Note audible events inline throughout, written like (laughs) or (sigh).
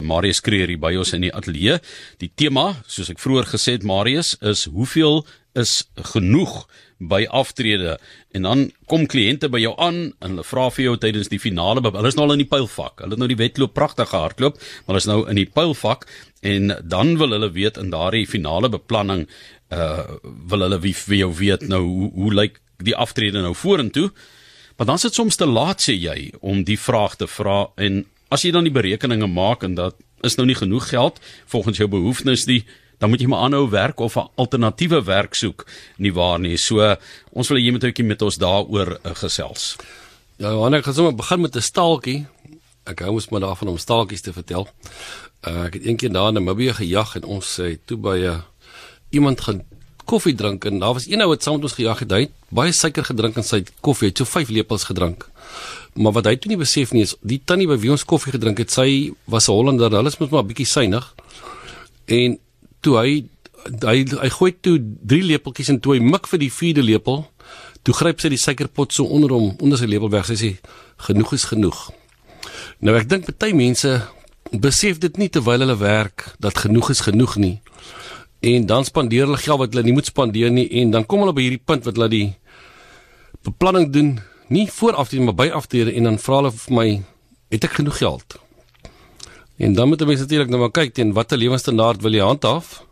Marius Kreer hier by ons in die ateljee. Die tema, soos ek vroeër gesê het Marius, is hoeveel is genoeg by aftrede? En dan kom kliënte by jou aan en hulle vra vir jou tydens die finale hulle is nou al in die pylvak hulle het nou die wedloop pragtig gehardloop maar hulle is nou in die pylvak en dan wil hulle weet in daardie finale beplanning uh wil hulle wie vir jou weet nou hoe, hoe lyk die aftrede nou vorentoe? Maar dan sit soms te laat sê jy om die vraag te vra en as jy dan die berekeninge maak en dat is nou nie genoeg geld volgens jou behoeftes nie, dan moet jy maar aanhou werk of 'n alternatiewe werk soek nie waar nie. So ons wil jy moet ook met ons daaroor uh, gesels. Ja, Johan, ek gaan sommer begin met 'n staaltjie. Ek hou mos maar daarvan om staaltjies te vertel. Uh, ek het eendag daar in Namibië gejag en ons sê uh, toe by 'n uh, iemand gaan koffie drink en daar was een ou wat saam met ons gejag het. Hy het baie suiker gedrink in sy koffie. Hy het so 5 lepels gedrink. Maar wat hy toe nie besef nie is die tannie by wie ons koffie gedrink het, sy was 'n Hollander. Hulle is mos maar 'n bietjie suinig. En toe hy hy hy gooi toe 3 lepeltjies en toe hy mik vir die 4de lepel, toe gryp sy die suikerpot so onder hom, onder sy lepel weg. Sy sê genoeg is genoeg. Nou ek dink baie mense besef dit nie terwyl hulle werk dat genoeg is genoeg nie. En dan spandeer hulle geld wat hulle nie moet spandeer nie en dan kom hulle by hierdie punt wat hulle die beplanning doen nie voor aftrede maar by aftrede en dan vra hulle vir my het ek genoeg geld? En dan moet mense natuurlik nou maar kyk teen watter lewensstandaard wil jy handhaaf?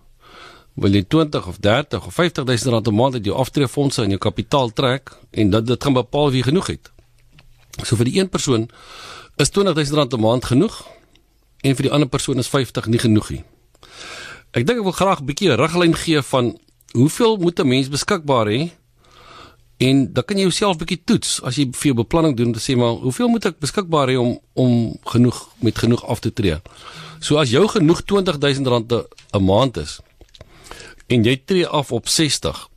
Wil jy 20 of 30 of 50000 rand 'n maand uit jou aftreefondse en jou kapitaal trek en dat dit gaan bepaal wie genoeg het? So vir die een persoon is 20000 rand 'n maand genoeg en vir die ander persoon is 50 nie genoeg nie ek dink ek wil graag 'n bietjie riglyn gee van hoeveel moet 'n mens beskikbaar hê En dan kan jy jouself bietjie toets as jy vir jou beplanning doen om te sê maar hoeveel moet ek beskikbaar hê om om genoeg met genoeg af te tree. So as jou genoeg R20000 'n maand is en jy tree af op 60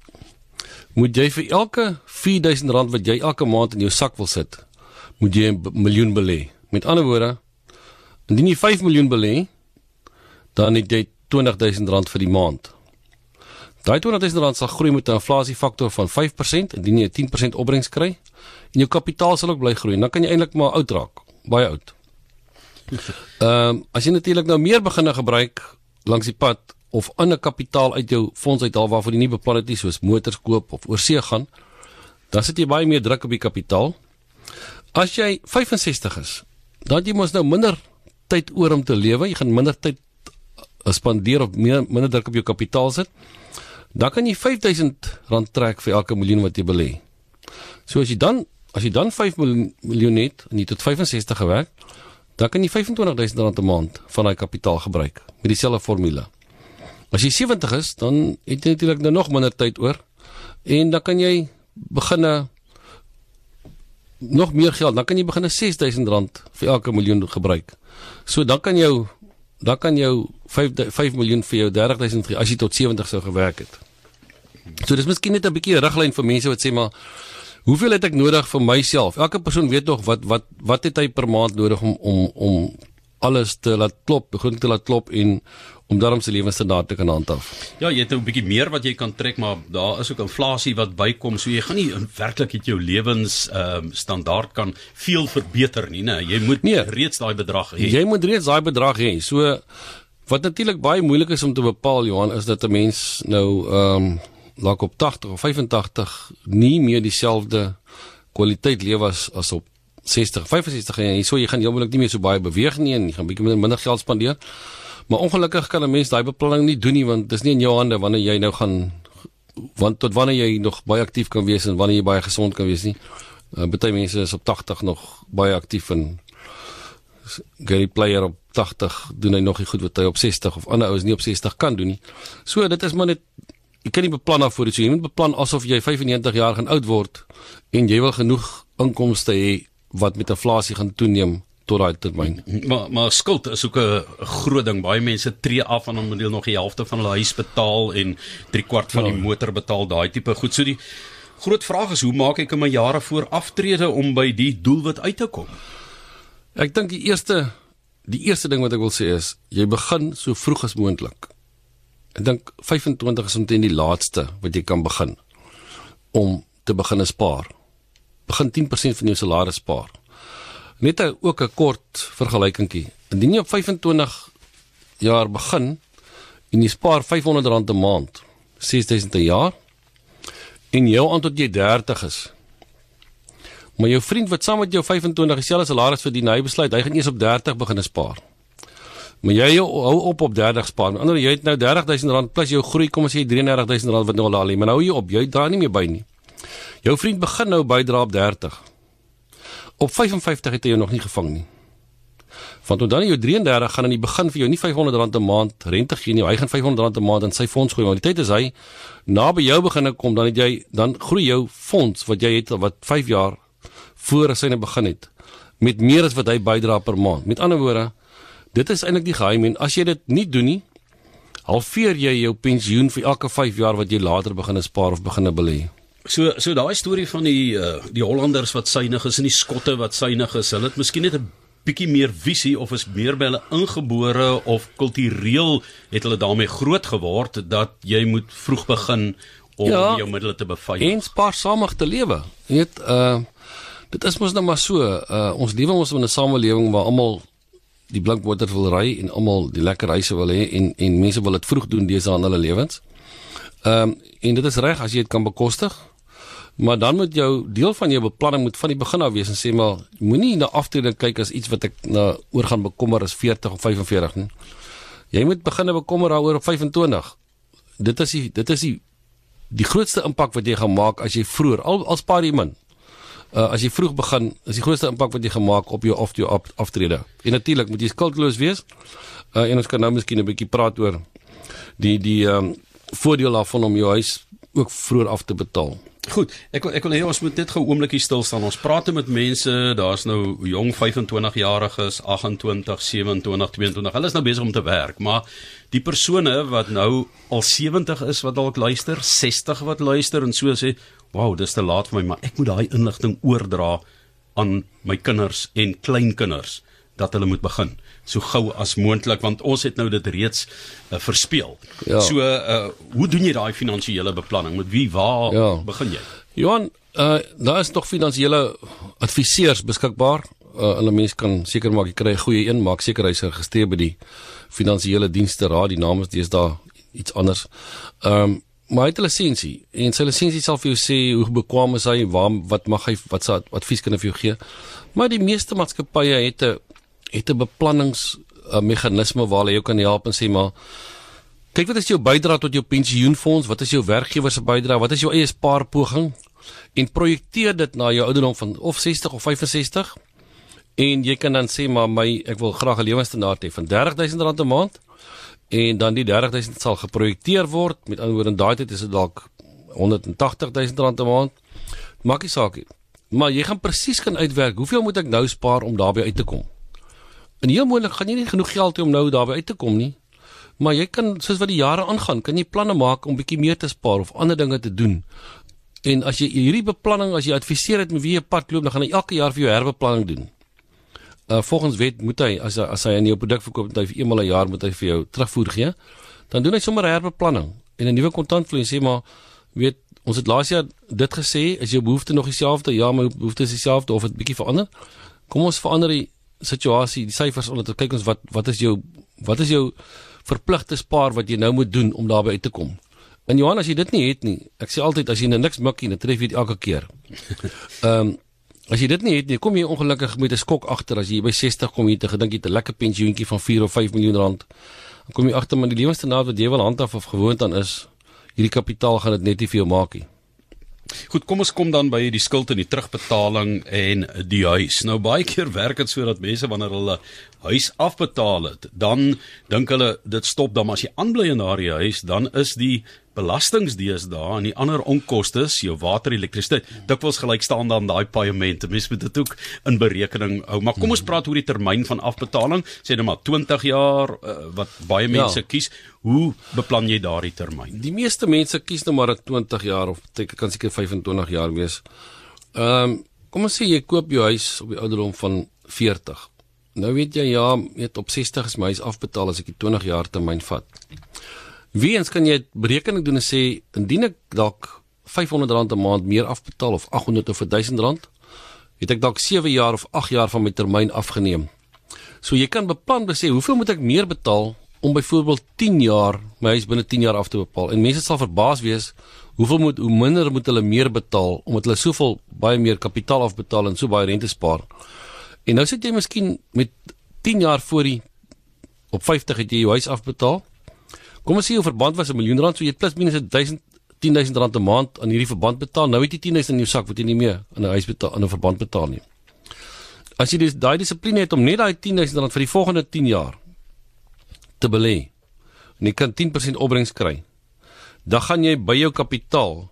moet jy vir elke R4000 wat jy elke maand in jou sak wil sit, moet jy 'n miljoen belê. Met ander woorde, indien jy 5 miljoen belê, dan het jy R20000 vir die maand. Daai 200 000 rand sal groei met 'n inflasiefaktor van 5% indien jy 10% opbrengs kry en jou kapitaal sal ook bly groei. Dan kan jy eintlik maar oud raak, baie oud. (laughs) Ehm um, as jy natuurlik nou meer begine gebruik langs die pad of ander kapitaal uit jou fonds uithaal waarvoor jy nie beplan het nie soos motors koop of oorsee gaan, dan sit jy baie meer druk op die kapitaal. As jy 65 is, dan jy mos nou minder tyd oor om te lewe. Jy gaan minder tyd uh, spandeer op meer minder druk op jou kapitaal sit dan kan jy R5000 trek vir elke miljoen wat jy belê. So as jy dan as jy dan 5 miljoen het en jy tot 65 gewerk, dan kan jy R25000 'n maand van daai kapitaal gebruik met dieselfde formule. As jy 70 is, dan het jy natuurlik nou nog minder tyd oor en dan kan jy begin nog meer geld, dan kan jy begin R6000 vir elke miljoen gebruik. So dan kan jou dan kan jou 5 5 miljoen vir jou 30000 gee as jy tot 70 sou gewerk het. So dis miskien net 'n bietjie riglyn vir mense wat sê maar hoeveel het ek nodig vir myself? Elke persoon weet nog wat wat wat het hy per maand nodig om om om alles te laat klop, begin te laat klop en om daarom se lewensstandaard te kan handhaaf. Ja, jy het 'n bietjie meer wat jy kan trek, maar daar is ook inflasie wat bykom, so jy gaan nie werklik het jou lewens ehm uh, standaard kan veel verbeter nie, né? Jy moet nee, reeds daai bedrag hê. Jy moet reeds daai bedrag hê. So wat natuurlik baie moeilik is om te bepaal, Johan, is dat 'n mens nou ehm um, laat op 80 of 85 nie meer dieselfde kwaliteit lewe as as op 60, 65 en hierso jy gaan heeltemal nie meer so baie beweeg nie en jy gaan bietjie minder geld spandeer. Maar ongelukkig kan 'n mens daai beplanning nie doen nie want dit is nie in jou hande wanneer jy nou gaan want tot wanneer jy nog baie aktief kan wees en wanneer jy baie gesond kan wees nie. Uh, Party mense is op 80 nog baie aktief en Gary Player op 80 doen hy nog nie goed wat hy op 60 of ander ouens nie op 60 kan doen nie. So dit is maar net jy kan nie beplan daarvoor nie. So jy moet beplan asof jy 95 jaar gaan oud word en jy wil genoeg inkomste hê wat met inflasie gaan toeneem tot daai termyn. Maar maar skuld is ook 'n groot ding. Baie mense tree af en dan moet hulle nog die helfte van hulle huis betaal en 3 kwart van die ja. motor betaal, daai tipe goed. So die groot vraag is hoe maak ek in my jare voor aftrede om by die doelwit uit te kom? Ek dink die eerste die eerste ding wat ek wil sê is jy begin so vroeg as moontlik. Ek dink 25 is omtrent die laaste wat jy kan begin om te begin spaar. Begin 10% van jou salaris spaar. Net 'n ook 'n kort vergelykingkie. Indien jy op 25 jaar begin en jy spaar R500 'n maand, 6000 'n jaar en jou aan tot jy 30 is. Maar jou vriend wat saam met jou 25 dieselfde salaris verdien, hy besluit hy gaan eers op 30 begin spaar. Maar jy hou op op 30 spaar. Ander jy het nou R30000 plus jou groei kom as jy R33000 wat nou al al, maar nou hou jy op, jy dra nie meer by nie. Jou vriend begin nou bydra op 30. Op 55 het jou nog nie gevang nie. Want tot dan jy 33 gaan in die begin vir jou nie R500 'n maand rente gee nie. Hy gaan R500 'n maand in sy fonds gooi. Maar die tyd is hy na by jou begin kom dan het jy dan groei jou fonds wat jy het wat 5 jaar voor as hy net begin het met meer as wat hy bydra per maand. Met ander woorde, dit is eintlik die geheim en as jy dit nie doen nie, halveer jy jou pensioen vir elke 5 jaar wat jy later begin spaar of begin belê. So so daai storie van die uh, die Hollanders wat suinig is en die Skotte wat suinig is, hulle het miskien net 'n bietjie meer visie of is meer by hulle ingebore of kultureel het hulle daarmee groot geword dat jy moet vroeg begin om ja, jou middele te beveilig. En spaarsamig te lewe. Jy weet, uh dit is mos nou maar so, uh ons lewe ons in 'n samelewing waar almal die blink motor wil ry en almal die lekker reise wil hê en en mense wil dit vroeg doen dese aan hulle lewens. Ehm um, en dit is reg as jy dit kan bekostig. Maar dan moet jou deel van jou beplanning moet van die begin af wees en sê maar moenie na aftreding kyk as iets wat ek na oor gaan bekommer as 40 of 45 nie. Jy moet begin bekommer daaroor op 25. Dit is die dit is die die grootste impak wat jy gaan maak as jy vroeër al al spaar jy min. Uh, as jy vroeg begin, is die grootste impak wat jy gemaak op jou of jou op, aftrede. En natuurlik moet jy skuldloos wees. Uh, en ons kan nou miskien 'n bietjie praat oor die die ehm um, voordeel daarvan om jou huis ook vroeër af te betaal. Goed, ek ek wil hê ons moet net gou 'n oombliekie stil staan. Ons praat met mense, daar's nou jong 25 jariges, 28, 27, 22. Hulle is nou besig om te werk, maar die persone wat nou al 70 is wat dalk luister, 60 wat luister en so sê, "Wow, dis te laat vir my, maar ek moet daai inligting oordra aan my kinders en kleinkinders." Dat hulle moet begin so gou as moontlik want ons het nou dit reeds uh, verspeel. Ja. So uh, hoe doen jy daai finansiële beplanning? Met wie waar ja. begin jy? Johan, uh, daar is nog finansiële adviseurs beskikbaar. Uh, hulle mense kan seker maak jy kry 'n goeie een, maak seker hy's geregistreer by die finansiële dienste raad, die naam is deesdae iets anders. Ehm um, maar hy het 'n lisensie en sy lisensie sal vir jou sê hoe bekwame is hy, waar wat mag hy wat sy advies kan vir jou gee. Maar die meeste maatskappye het 'n het 'n beplannings meganisme waar hulle jou kan help en sê maar kyk wat is jou bydrae tot jou pensioenfonds, wat is jou werkgewer se bydrae, wat is jou eie spaarpoging? En projekteer dit na jou ouderdom van of 60 of 65 en jy kan dan sê maar my ek wil graag 'n lewensstandaard hê van R30000 'n maand en dan die R30000 sal geprojekteer word. Met ander woorde in daai tyd is dit dalk R180000 'n maand. Maak nie saak nie. Maar jy gaan presies kan uitwerk hoeveel moet ek nou spaar om daarby uit te kom En heel moontlik gaan jy nie genoeg geld hê om nou daarby uit te kom nie. Maar jy kan soos wat die jare aangaan, kan jy planne maak om bietjie meer te spaar of ander dinge te doen. En as jy hierdie beplanning, as jy adviseer het met wie jy pad loop, dan gaan hy elke jaar vir jou herbeplanning doen. Uh volgens wet moet hy as hy, as hy 'n nuwe produk verkoop, moet hy vir eenmal 'n jaar moet hy vir jou terugvoer gee. Dan doen hy sommer herbeplanning en 'n nuwe kontantvloei sê maar weet ons het laas jaar dit gesê, is jou behoefte nog dieselfde? Ja, my behoefte is dieselfde of het bietjie verander? Kom ons verander die situasie, die syfers onder te kyk ons wat wat is jou wat is jou verpligte spaar wat jy nou moet doen om daarby uit te kom. En Johan as jy dit nie het nie, ek sê altyd as jy nou niks mik nie, dan tref jy dit elke keer. (laughs) Ehm um, as jy dit nie het nie, kom jy ongelukkig met 'n skok agter as jy by 60 kom jy te gedink jy het 'n lekker pensioentjie van 4 of 5 miljoen rand. Dan kom jy agter maar die lewensstandaard wat jy wil handhaaf of gewoond aan is, hierdie kapitaal gaan dit net nie vir jou maak nie. Goed, kom ons kom dan by die skuld en die terugbetaling en die huis. Nou baie keer werk dit sodat mense wanneer hulle huis afbetaal het, dan dink hulle dit stop dan maar as jy aanbly in daardie huis, dan is die belastingdees daar en die ander onkoste, jou water, elektrisiteit, dikwels gelyk staan dan daai paemente. Mens moet dit ook in berekening hou. Maar kom ons praat oor die termyn van afbetaling. Sê net maar 20 jaar uh, wat baie ja. mense ja. kies. Hoe beplan jy daardie termyn? Die meeste mense kies nou maar 20 jaar of dit kan seker 25 jaar wees. Ehm um, kom ons sê jy koop jou huis op die ouderdom van 40. Nou weet jy ja, net op 60 is my huis afbetaal as ek die 20 jaar termyn vat. Wie eens kan jy berekening doen en sê indien ek dalk R500 'n maand meer afbetaal of 800 of R1000 het ek dalk 7 jaar of 8 jaar van my termyn afgeneem. So jy kan beplan besê hoeveel moet ek meer betaal om byvoorbeeld 10 jaar my huis binne 10 jaar af te bepaal. En mense sal verbaas wees hoeveel moet hoe minder moet hulle meer betaal omdat hulle soveel baie meer kapitaal afbetaal en so baie rente spaar. En nou sit jy miskien met 10 jaar voor die op 50 het jy jou huis afbetaal. Kom ons sê jou verband was 'n miljoen rand, so jy plus minus 1000 10000 rand 'n maand aan hierdie verband betaal. Nou het jy 10000 in jou sak wat jy nie meer aan 'n huis betaal aan 'n verband betaal nie. As jy dis daai dissipline het om net daai 10000 rand vir die volgende 10 jaar te belê en jy kan 10% opbrengs kry, dan gaan jy by jou kapitaal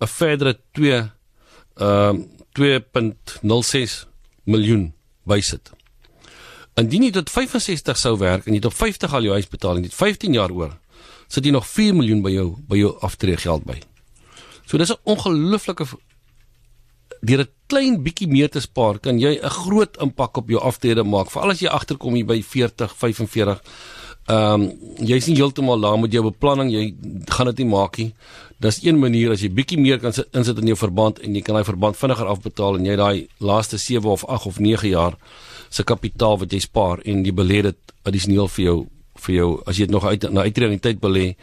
'n verdere 2 ehm uh, 2.06 miljoen bysit. Indien jy tot 65 sou werk en jy tot 50 al jou huis betaal en jy het 15 jaar oor, sit jy nog 4 miljoen by jou by jou aftreegeld by. So dis 'n ongelooflike deur 'n klein bietjie meer te spaar, kan jy 'n groot impak op jou aftrede maak. Veral as jy agterkom hier by 40, 45. Ehm um, jy's nie heeltemal daar met jou beplanning, jy gaan dit nie maak nie. Dis een manier as jy bietjie meer kan sit, insit in jou verband en jy kan daai verband vinniger afbetaal en jy daai laaste 7 of 8 of 9 jaar se kapitaal wat jy spaar en jy belê dit addisioneel vir jou vir jou as jy dit nog uit na uitreding tyd belê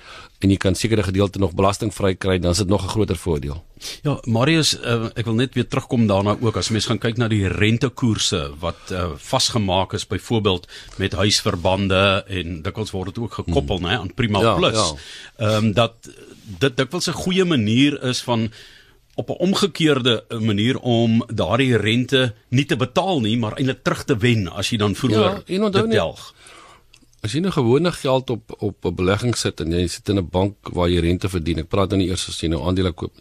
en jy kan sekere gedeelte nog belastingvry kry dan is dit nog 'n groter voordeel. Ja, Marius, uh, ek wil net weer terugkom daarna ook as mens gaan kyk na die rentekoerse wat uh, vasgemaak is byvoorbeeld met huisverbande en dikwels word dit ook gekoppel hmm. nê aan Prima ja, Plus. Ja. Ehm ja. um, dat dit dikwels 'n goeie manier is van op 'n omgekeerde manier om daardie rente nie te betaal nie, maar eintlik terug te wen as jy dan vroeër ja, dit delg. As jy nou gewone geld op op 'n belegging sit en jy sit in 'n bank waar jy rente verdien, ek praat nou nie eers as jy nou aandele koop.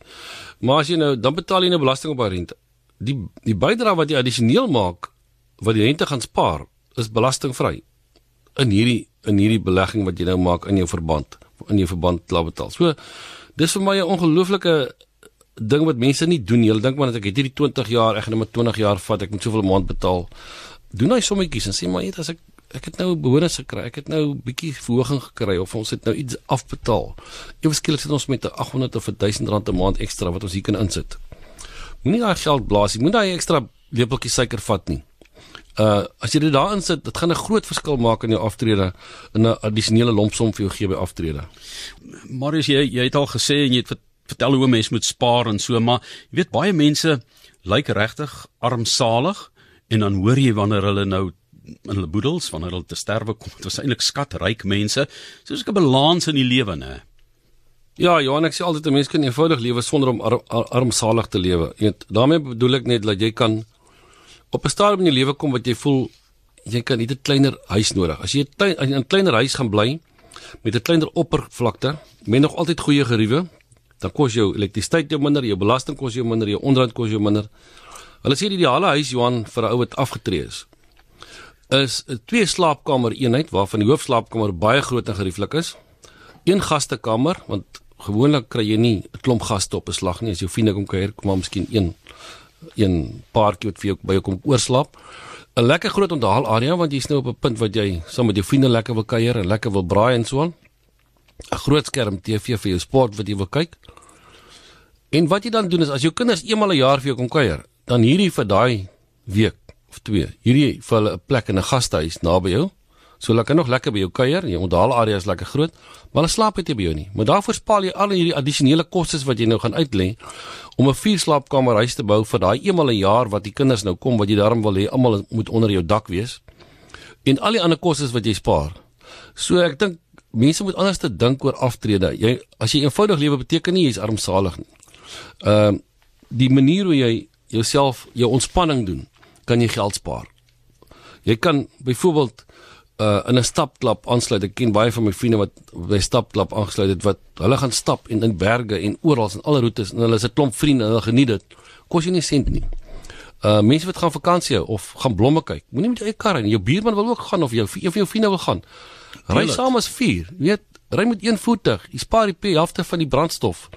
Maar as jy nou dan betaal jy nou belasting op daai rente. Die die bydrae wat jy addisioneel maak wat die rente gaan spaar, is belastingvry in hierdie in hierdie belegging wat jy nou maak in jou verband in jou verband klaar betaal. So dis vir my 'n ongelooflike ding wat mense nie doen nie. Hulle dink maar net ek het hierdie 20 jaar, ek gaan net maar 20 jaar vat, ek moet soveel 'n maand betaal. Doen hy sommetjies en sê maar net as ek ek het nou 'n bonus gekry, ek het nou 'n bietjie verhoging gekry of ons het nou iets afbetaal. Ewe skielik sit ons met 'n 800 of 1000 rand 'n maand ekstra wat ons hier kan insit. Moenie daai geld blaas nie. Moenie daai ekstra lepeltjie suiker vat nie. Uh as jy dit daarin sit, dit gaan 'n groot verskil maak in jou aftrede in 'n addisionele lompsom vir jou gee by aftrede. Marius, jy jy het al gesê en jy het vertel hoe mense moet spaar en so, maar jy weet baie mense lyk regtig armsalig en dan hoor jy wanneer hulle nou in hulle boedels wanneer hulle te sterwe kom, dit was eintlik skatryk mense. Soos 'n balans in die lewe, né? Ja, Johan, ek sê altyd 'n mens kan eenvoudig lewe sonder om ar ar armsalig te lewe. Jy weet, daarmee bedoel ek net dat jy kan op 'n stadium in jou lewe kom wat jy voel jy kan net 'n kleiner huis nodig. As jy in 'n kleiner huis gaan bly met 'n kleiner oppervlakte, met nog altyd goeie geriewe, dan kos jou elektrisiteit jou minder, jou belasting kos jou minder, jou onderhoud kos jou minder. Hulle sê die ideale huis Johan vir 'n ou wat afgetree is is 'n twee slaapkamer eenheid waarvan die hoofslaapkamer baie groot en gerieflik is. Een gastekamer want gewoonlik kry jy nie 'n klomp gaste op 'n slag nie as jou vriende kom kuier, kom maar miskien een een paartjie wat vir jou by jou kom oorslaap. 'n Lekker groot onthaalarea want jy's nou op 'n punt wat jy saam met jou vriende lekker wil kuier en lekker wil braai en so aan. 'n groot skerm TV vir jou sport wat jy wil kyk. En wat jy dan doen is as jou kinders eenmal 'n jaar vir jou kom kuier, dan hierdie vir daai week of twee, hierdie vir hulle 'n plek in 'n gastehuis naby jou. So hulle kan nog lekker by jou kuier. Jou onthaalarea is lekker groot, maar hulle slaap net by jou nie. Maar daarvoor spaar jy al hierdie addisionele kostes wat jy nou gaan uitlê om 'n vier slaapkamer huis te bou vir daai eenmal 'n jaar wat die kinders nou kom wat jy daarom wil hê almal moet onder jou dak wees. En al die ander kostes wat jy spaar. So ek dink mense moet anders te dink oor aftrede. Jy as jy eenvoudig lewe beteken nie jy's armsalig nie. Ehm uh, die manier hoe jy jouself jou ontspanning doen, kan jy geld spaar. Jy kan byvoorbeeld uh in 'n stapklub aansluit. Ek ken baie van my vriende wat by stapklub aangesluit het wat hulle gaan stap in in berge en oral in alle roetes en hulle is 'n klomp vriende en hulle geniet dit. Kos jy nie sent nie. Uh mense wat gaan vakansie hou of gaan blomme kyk. Moenie met jou eie kar en jou buurman wil ook gaan of jou een van jou vriende wil gaan. Ry saam as 4. Weet, ry met een voertuig. Jy spaar die helfte van die brandstof.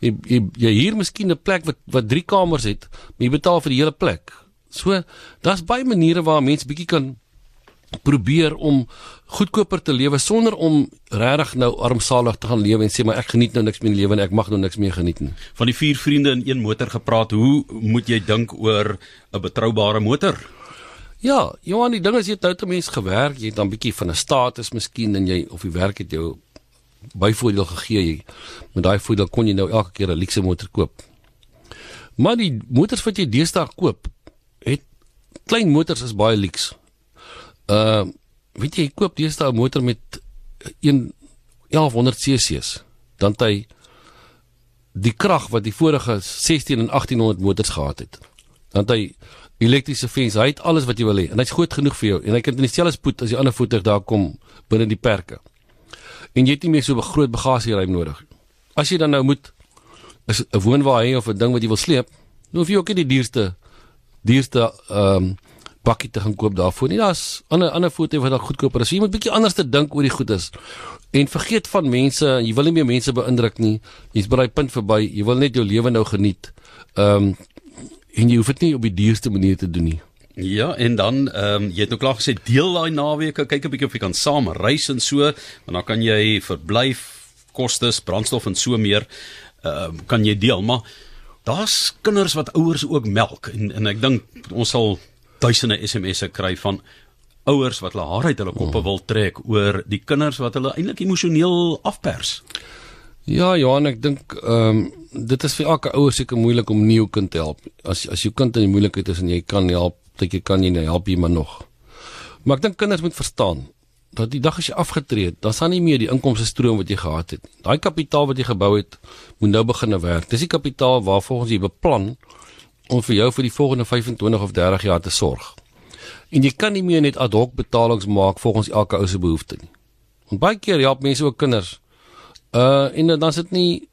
Jy jy, jy hier miskien 'n plek wat wat 3 kamers het, maar jy betaal vir die hele plek. So, daar's baie maniere waar mense bietjie kan probeer om goedkoper te lewe sonder om regtig nou armsalig te gaan lewe en sê maar ek geniet nou niks meer in die lewe en ek mag nou niks meer geniet nie. Van die vier vriende in een motor gepraat, hoe moet jy dink oor 'n betroubare motor? Ja, Johan, die ding is jy het nou te mens gewerk, jy het dan 'n bietjie van 'n status miskien en jy of die werk het jou byvoordeel gegee jy. Met daai voordeel kon jy nou elke keer 'n luukse motor koop. Maar die motors wat jy deesdae koop, klein motors is baie luks. Uh weet jy, jy koop deesdae 'n motor met 1 1100 cc's, dan het hy die krag wat die vorige 16 en 1800 motors gehad het. Dan het hy elektriese fens, hy het alles wat jy wil hê en hy's groot genoeg vir jou en hy kan in dieselfde spoed as die ander voertuig daar kom binne die perke en jy het nie meer so 'n groot bagasieruim nodig. As jy dan nou moet 'n woonwa hê of 'n ding wat jy wil sleep, dan hoef jy ook nie die duurste duurste ehm um, bakkie te gaan koop daarvoor nie. Daar's ander ander voertuie wat daar goedkoper is. Jy moet bietjie anders te dink oor die goed is. En vergeet van mense, jy wil nie meer mense beïndruk nie. Jy's by daai punt verby. Jy wil net jou lewe nou geniet. Ehm um, en jy hoef dit nie op die duurste manier te doen nie. Ja, en dan ehm um, jy het nou klaar gesê deel daai naweke, kyk 'n bietjie of jy kan saam reis en so, want dan kan jy verblyf, kostes, brandstof en so meer ehm um, kan jy deel, maar daar's kinders wat ouers ook melk en en ek dink ons sal duisende SMS'e kry van ouers wat hulle haar uit hulle koppe wil trek oor die kinders wat hulle eintlik emosioneel afpers. Ja, Johan, ek dink ehm um, dit is vir elke ouer seker moeilik om nie jou kind te help. As as jou kind in die moeilikheid is en jy kan help, dat jy kan nie nou help jy maar nog. Maar ek dink kinders moet verstaan dat die dag as jy afgetree het, dan sal nie meer die inkomste stroom wat jy gehad het. Daai kapitaal wat jy gebou het, moet nou begin werk. Dis die kapitaal waarvolgens jy beplan om vir jou vir die volgende 25 of 30 jaar te sorg. En jy kan nie meer net ad hoc betalings maak volgens elke ou se behoefte nie. Want baie keer help mense ook kinders. Uh en dan sit nie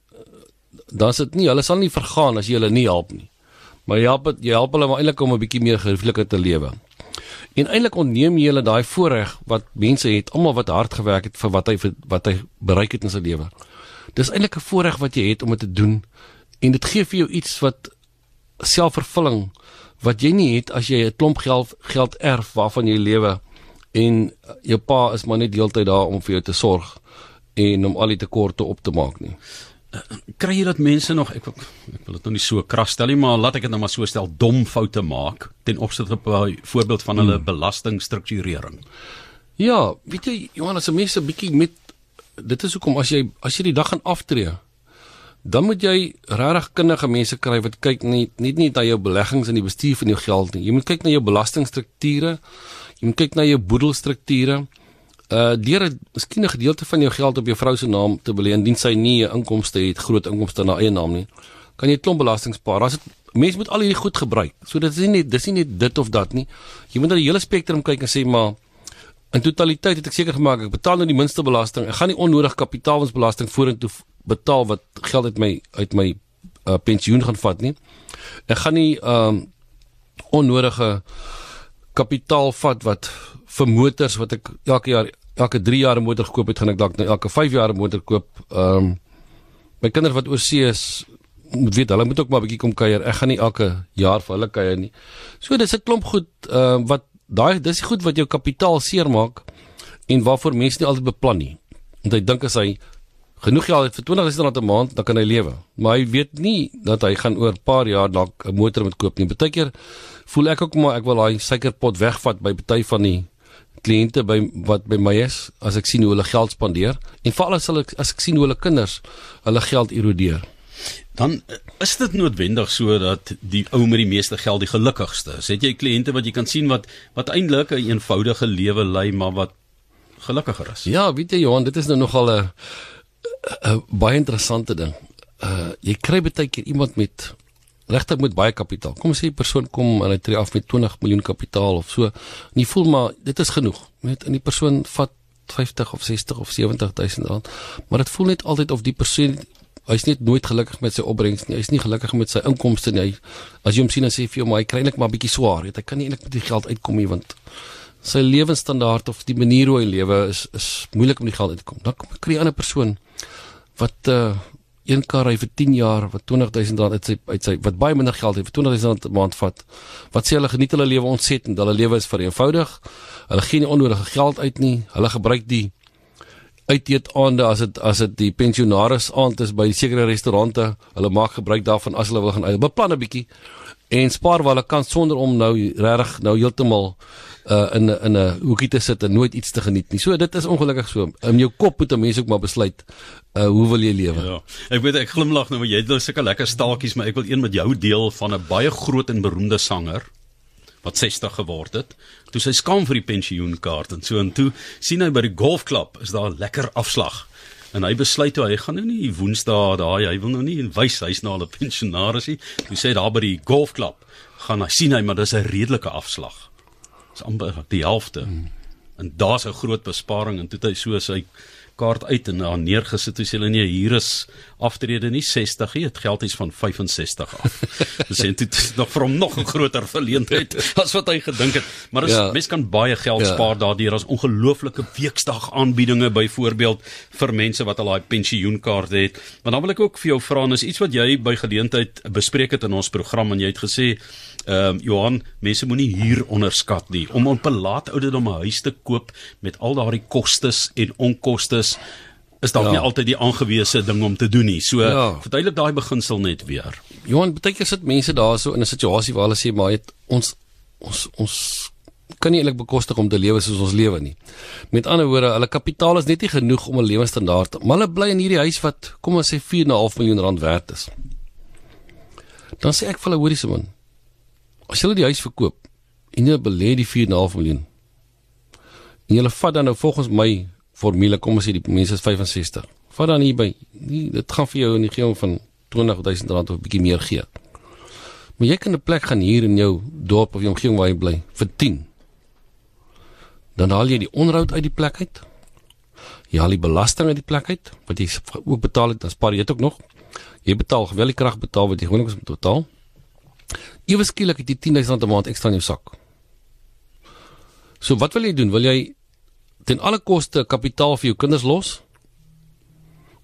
dan sit nie hulle sal nie vergaan as jy hulle nie help nie. Maar jy help jy help hulle maar eintlik om 'n bietjie meer geriefliker te lewe. En eintlik ontneem jy hulle daai voorreg wat mense het, almal wat hard gewerk het vir wat hy vir wat hy bereik het in sy lewe. Dis eintlik 'n voorreg wat jy het om dit te doen en dit gee vir jou iets wat selfvervulling wat jy nie het as jy 'n klomp geld geld erf waarvan jy lewe en jou pa is maar net deeltyd daar om vir jou te sorg en om al die tekorte op te maak nie kry jy dat mense nog ek ek wil dit nou nie so kras stel nie maar laat ek dit nou maar so stel dom foute maak ten opsigte by voorbeeld van hulle hmm. belastingstrukturering. Ja, weet jy Johannes, as mense bietjie met dit is hoekom as jy as jy die dag gaan aftree dan moet jy regtig kundige mense kry wat kyk nie net nie na jou beleggings en die bestuur van jou geld nie. Jy moet kyk na jou belastingstrukture. Jy moet kyk na jou boedelstrukture uh deur 'n miskien 'n gedeelte van jou geld op jou vrou se naam te belê indien sy nie 'n inkomste het, groot inkomste na eie naam nie, kan jy klomp belasting spaar. As dit mense moet al hierdie goed gebruik. So dit is nie dis nie net dit of dat nie. Jy moet na die hele spektrum kyk en sê maar in totaliteit het ek seker gemaak ek betaal nou die minste belasting. Ek gaan nie onnodig kapitaalwinsbelasting vorentoe betaal wat geld uit my uit my uh, pensioen gaan vat nie. Ek gaan nie ehm um, onnodige kapitaal vat wat vir motors wat ek elke jaar elke 3 jaar 'n motor gekoop het, gaan ek dalk nou elke 5 jaar 'n motor koop. Ehm um, my kinders wat oor see is moet weet hulle moet ook maar 'n bietjie kom kuier. Ek gaan nie elke jaar vir hulle kuier nie. So dis 'n klomp goed ehm uh, wat daai dis goed wat jou kapitaal seermaak en waarvoor mense nie altyd beplan nie. Want hy dink as hy genoeg geld het vir 20000 rand 'n maand, dan kan hy lewe. Maar hy weet nie dat hy gaan oor 'n paar jaar dalk 'n motor moet koop nie. Partykeer voel ek ook maar ek wil daai suikerpot wegvat by party van die kliënte by wat by my is as ek sien hoe hulle geld spandeer en veral as hulle as ek sien hoe hulle kinders hulle geld erodeer. Dan is dit noodwendig sodat die ou met die meeste geld die gelukkigste is. Het jy kliënte wat jy kan sien wat wat eintlik 'n een eenvoudige lewe lei maar wat gelukkiger is? Ja, weet jy Johan, dit is nou nogal 'n baie interessante ding. Uh jy kry baie keer iemand met regtig met baie kapitaal. Kom sê 'n persoon kom en hy tree af met 20 miljoen kapitaal of so. En jy voel maar dit is genoeg. Net in die persoon vat 50 of 60 of 70000 rand. Maar dit voel net altyd of die persoon hy's net nooit gelukkig met sy opbrengs nie. Hy's nie gelukkig met sy inkomste nie. As jy hom sien en sê vir jou maar hy kry net maar bietjie swaar. Hy kan nie eintlik met die geld uitkom nie want sy lewensstandaard of die manier hoe hy lewe is is moeilik om die geld uit te kom. Dan kry jy 'n ander persoon wat uh een kar ry vir 10 jaar wat 20000 rand uit sy uit sy wat baie minder geld het vir 20000 rand 'n maand vat. Wat sê hulle geniet hulle lewe ontsettend. Hulle lewe is vereenvoudig. Hulle gee nie onnodige geld uit nie. Hulle gebruik die uiteet aande as dit as dit die pensionaris aand is by sekere restaurante. Hulle maak gebruik daarvan as hulle wil gaan uit. Beplan 'n bietjie en spaar waar hulle kan sonder om nou regtig nou heeltemal uh in in 'n hoekie te sit en nooit iets te geniet nie. So dit is ongelukkig so. In jou kop moet 'n mens ook maar besluit uh hoe wil jy lewe? Ja. Ek weet ek glimlag nou maar jy het nou sulke lekker staaltjies, maar ek wil een met jou deel van 'n baie groot en beroemde sanger wat 60 geword het. Toe sy skaam vir die pensioenkaart en so en toe sien hy by die golfklub is daar 'n lekker afslag. En hy besluit toe hy gaan nou nie Woensdae daai hy wil nou nie wys hy's na 'n pensionaris nie. Hy sê daar by die golfklub gaan hy sien hy maar dis 'n redelike afslag is amper die helfte. Hmm. En daar's 'n groot besparing en toe het hy so sy kaart uit en daar neergesit sê hulle nee hier is aftrede nie 60 nie dit geld is van 65 af. (laughs) Dis dit nog vir hom nog 'n groter verleentheid as wat hy gedink het. Maar as ja. mens kan baie geld ja. spaar daardeur as ongelooflike weekdag aanbiedinge byvoorbeeld vir mense wat al daai pensioenkaart het. Maar dan wil ek ook vir jou vra en is iets wat jy by geleentheid bespreek het in ons program en jy het gesê Ehm um, Johan, mense moenie hier onderskat nie om op 'n laat ouderdom 'n huis te koop met al daardie kostes en onkostes is dalk ja. nie altyd die aangewese ding om te doen nie. So ja. verduidelik daai beginsel net weer. Johan, baie keer sit mense daarso in 'n situasie waar hulle sê maar het ons ons ons kan nie eintlik bekostig om te lewe soos ons lewe nie. Met ander woorde, hulle kapitaal is net nie genoeg om 'n lewensstandaard, maar hulle bly in hierdie huis wat kom ons sê 4.5 miljoen rand werd is. Dan sê ek vir hulle hoorie se man, as jy die huis verkoop en jy belê die 4.5 miljoen en jy vat dan nou volgens my formule kom ons sê die mense is 65 vat dan hier by nie dit gaan vir jou in die geom van 20000 rand of 'n bietjie meer gee. Maar jy kan 'n plek gaan hier in jou dorp of jou omgewing waar jy bly vir 10 dan haal jy die onderhoud uit die plek uit. Jy haal die belasting uit die plek uit wat jy ook betaal het dan spaar jy dit ook nog. Jy betaal geweldig krag betaal wat jy gewoonlik moet betaal. Ewe skielik het jy 10000 rand 'n maand ekstra in jou sak. So wat wil jy doen? Wil jy ten alle koste kapitaal vir jou kinders los?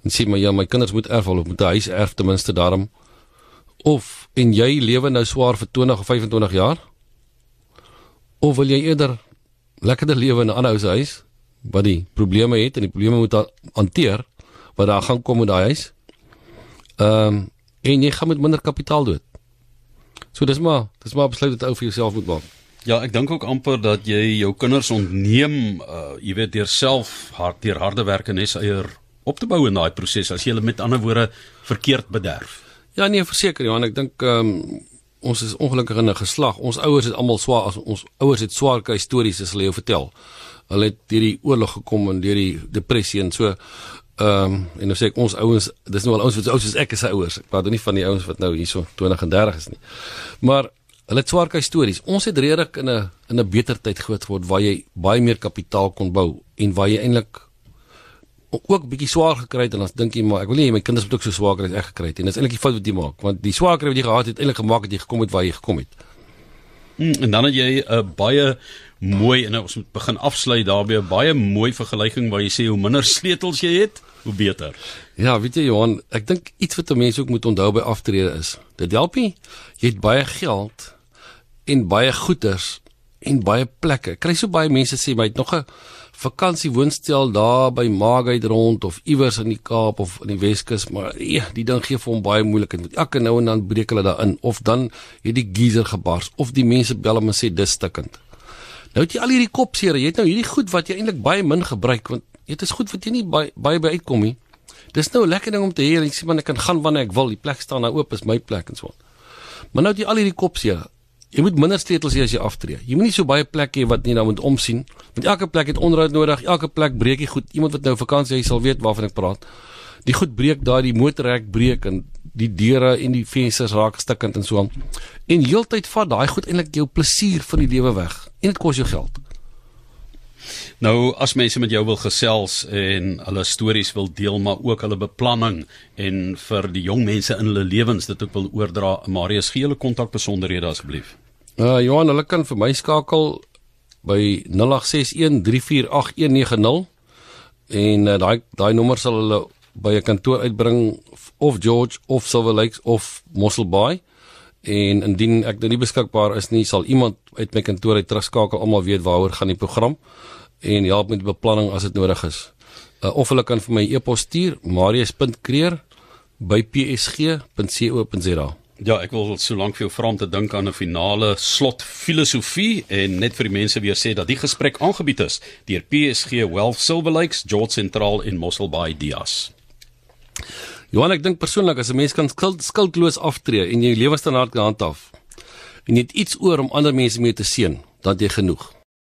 En sê maar ja, my kinders moet erf of moet 'n huis erf ten minste daarom of en jy lewe nou swaar vir 20 of 25 jaar? Of wil jy eerder lekkerder lewe in 'n ander huis wat die probleme het en die probleme moet hanteer wat daar gaan kom met daai huis? Ehm um, en jy gaan met minder kapitaal dood. So dis maar, dis maar besluit wat ou vir jouself moet maak. Ja, ek dink ook amper dat jy jou kinders ontneem, uh jy weet deur self hard deur harde werk en nes eier op te bou in daai proses as jy hulle met ander woorde verkeerd bederf. Ja nee, verseker Johan, ek dink ehm um, ons is ongelukkig in 'n geslag. Ons ouers het almal swaar as ons ouers het swaar kry stories as hulle jou vertel. Hulle het deur die oorlog gekom en deur die depressie en so Ehm um, en nou sê ek ons ouens, dis nou al ouens wat so oud soos ek is se ouers. Ek praat nou nie van die ouens wat nou hierso 20 en 30 is nie. Maar hulle het swaar kry stories. Ons het redelik in 'n in 'n beter tyd groot geword waar jy baie meer kapitaal kon bou en waar jy eintlik ook bietjie swaar gekry het en dan dink jy maar ek wil nie my kinders moet ook so swaar kry as ek gekry het en dis eintlik die fout wat jy maak want die swaar kry wat jy gehad het eintlik gemaak het jy gekom het waar jy gekom het. Hmm, en dan het jy 'n uh, baie mooi en ons moet begin afsluit daarbey 'n baie mooi vergelyking waar jy sê hoe minder (laughs) sleutels jy het hoe beter. Ja, weet jy Johan, ek dink iets wat mense ook moet onthou by aftrede is. Dit help nie jy het baie geld en baie goederes en baie plekke. Kry so baie mense sê my het nog 'n vakansie woonstel daar by Magheid rond of iewers in die Kaap of in die Weskus, maar ja, die ding gee vir hom baie moeilikheid. Want elke nou en dan breek hulle daarin of dan het die geyser gebars of die mense bel hom en sê dis stikkend. Nou het jy al hierdie kopseer, jy het nou hierdie goed wat jy eintlik baie min gebruik want dit is goed wat jy nie baie baie by uitkom nie. Dis nou 'n lekker ding om te hê, ek sê man ek kan gaan wanneer ek wil, die plek staan nou oop, is my plek en so. Maar nou het jy al hierdie kopseer. Jy moet minder sleutels hê as jy aftree. Jy moet nie so baie plekke hê wat nie nou moet omsien, want elke plek het onderhoud nodig, elke plek breek jy goed. Iemand wat nou vakansie hy sal weet waarvan ek praat. Die goed breek daar, die motorrek breek en die deure en die vensters raak stukkend en so aan. En heeltyd vat daai goed eintlik jou plesier van die lewe weg en dit kos jou geld. Nou as mense met jou wil gesels en hulle stories wil deel maar ook hulle beplanning en vir die jong mense in hulle lewens dit ook wil oordra Marius gee hulle kontak besonderhede asseblief. Uh Johan, hulle kan vir my skakel by 0861348190 en uh, daai daai nommer sal hulle by 'n kantoor uitbring of George of Silver Lakes of Mossel Bay. En indien ek nou nie beskikbaar is nie, sal iemand uit my kantoor uit terugskakel almal weet waaroor gaan die program en help met beplanning as dit nodig is. Uh, of hulle kan vir my e-pos stuur marius.kreer@psg.co.za. Ja, ek wil solank vir jou vra om te dink aan 'n finale slot filosofie en net vir die mense weer sê dat die gesprek aangebied is deur PSG Wealth Silver Lakes, George Sentraal en Mossel Bay Dias. Johan, ek dink persoonlik as 'n mens kan skuld, skuldloos aftree en jy lewensstandaard kan handhaaf en jy het iets oor om ander mense mee te seën, dan jy genoeg.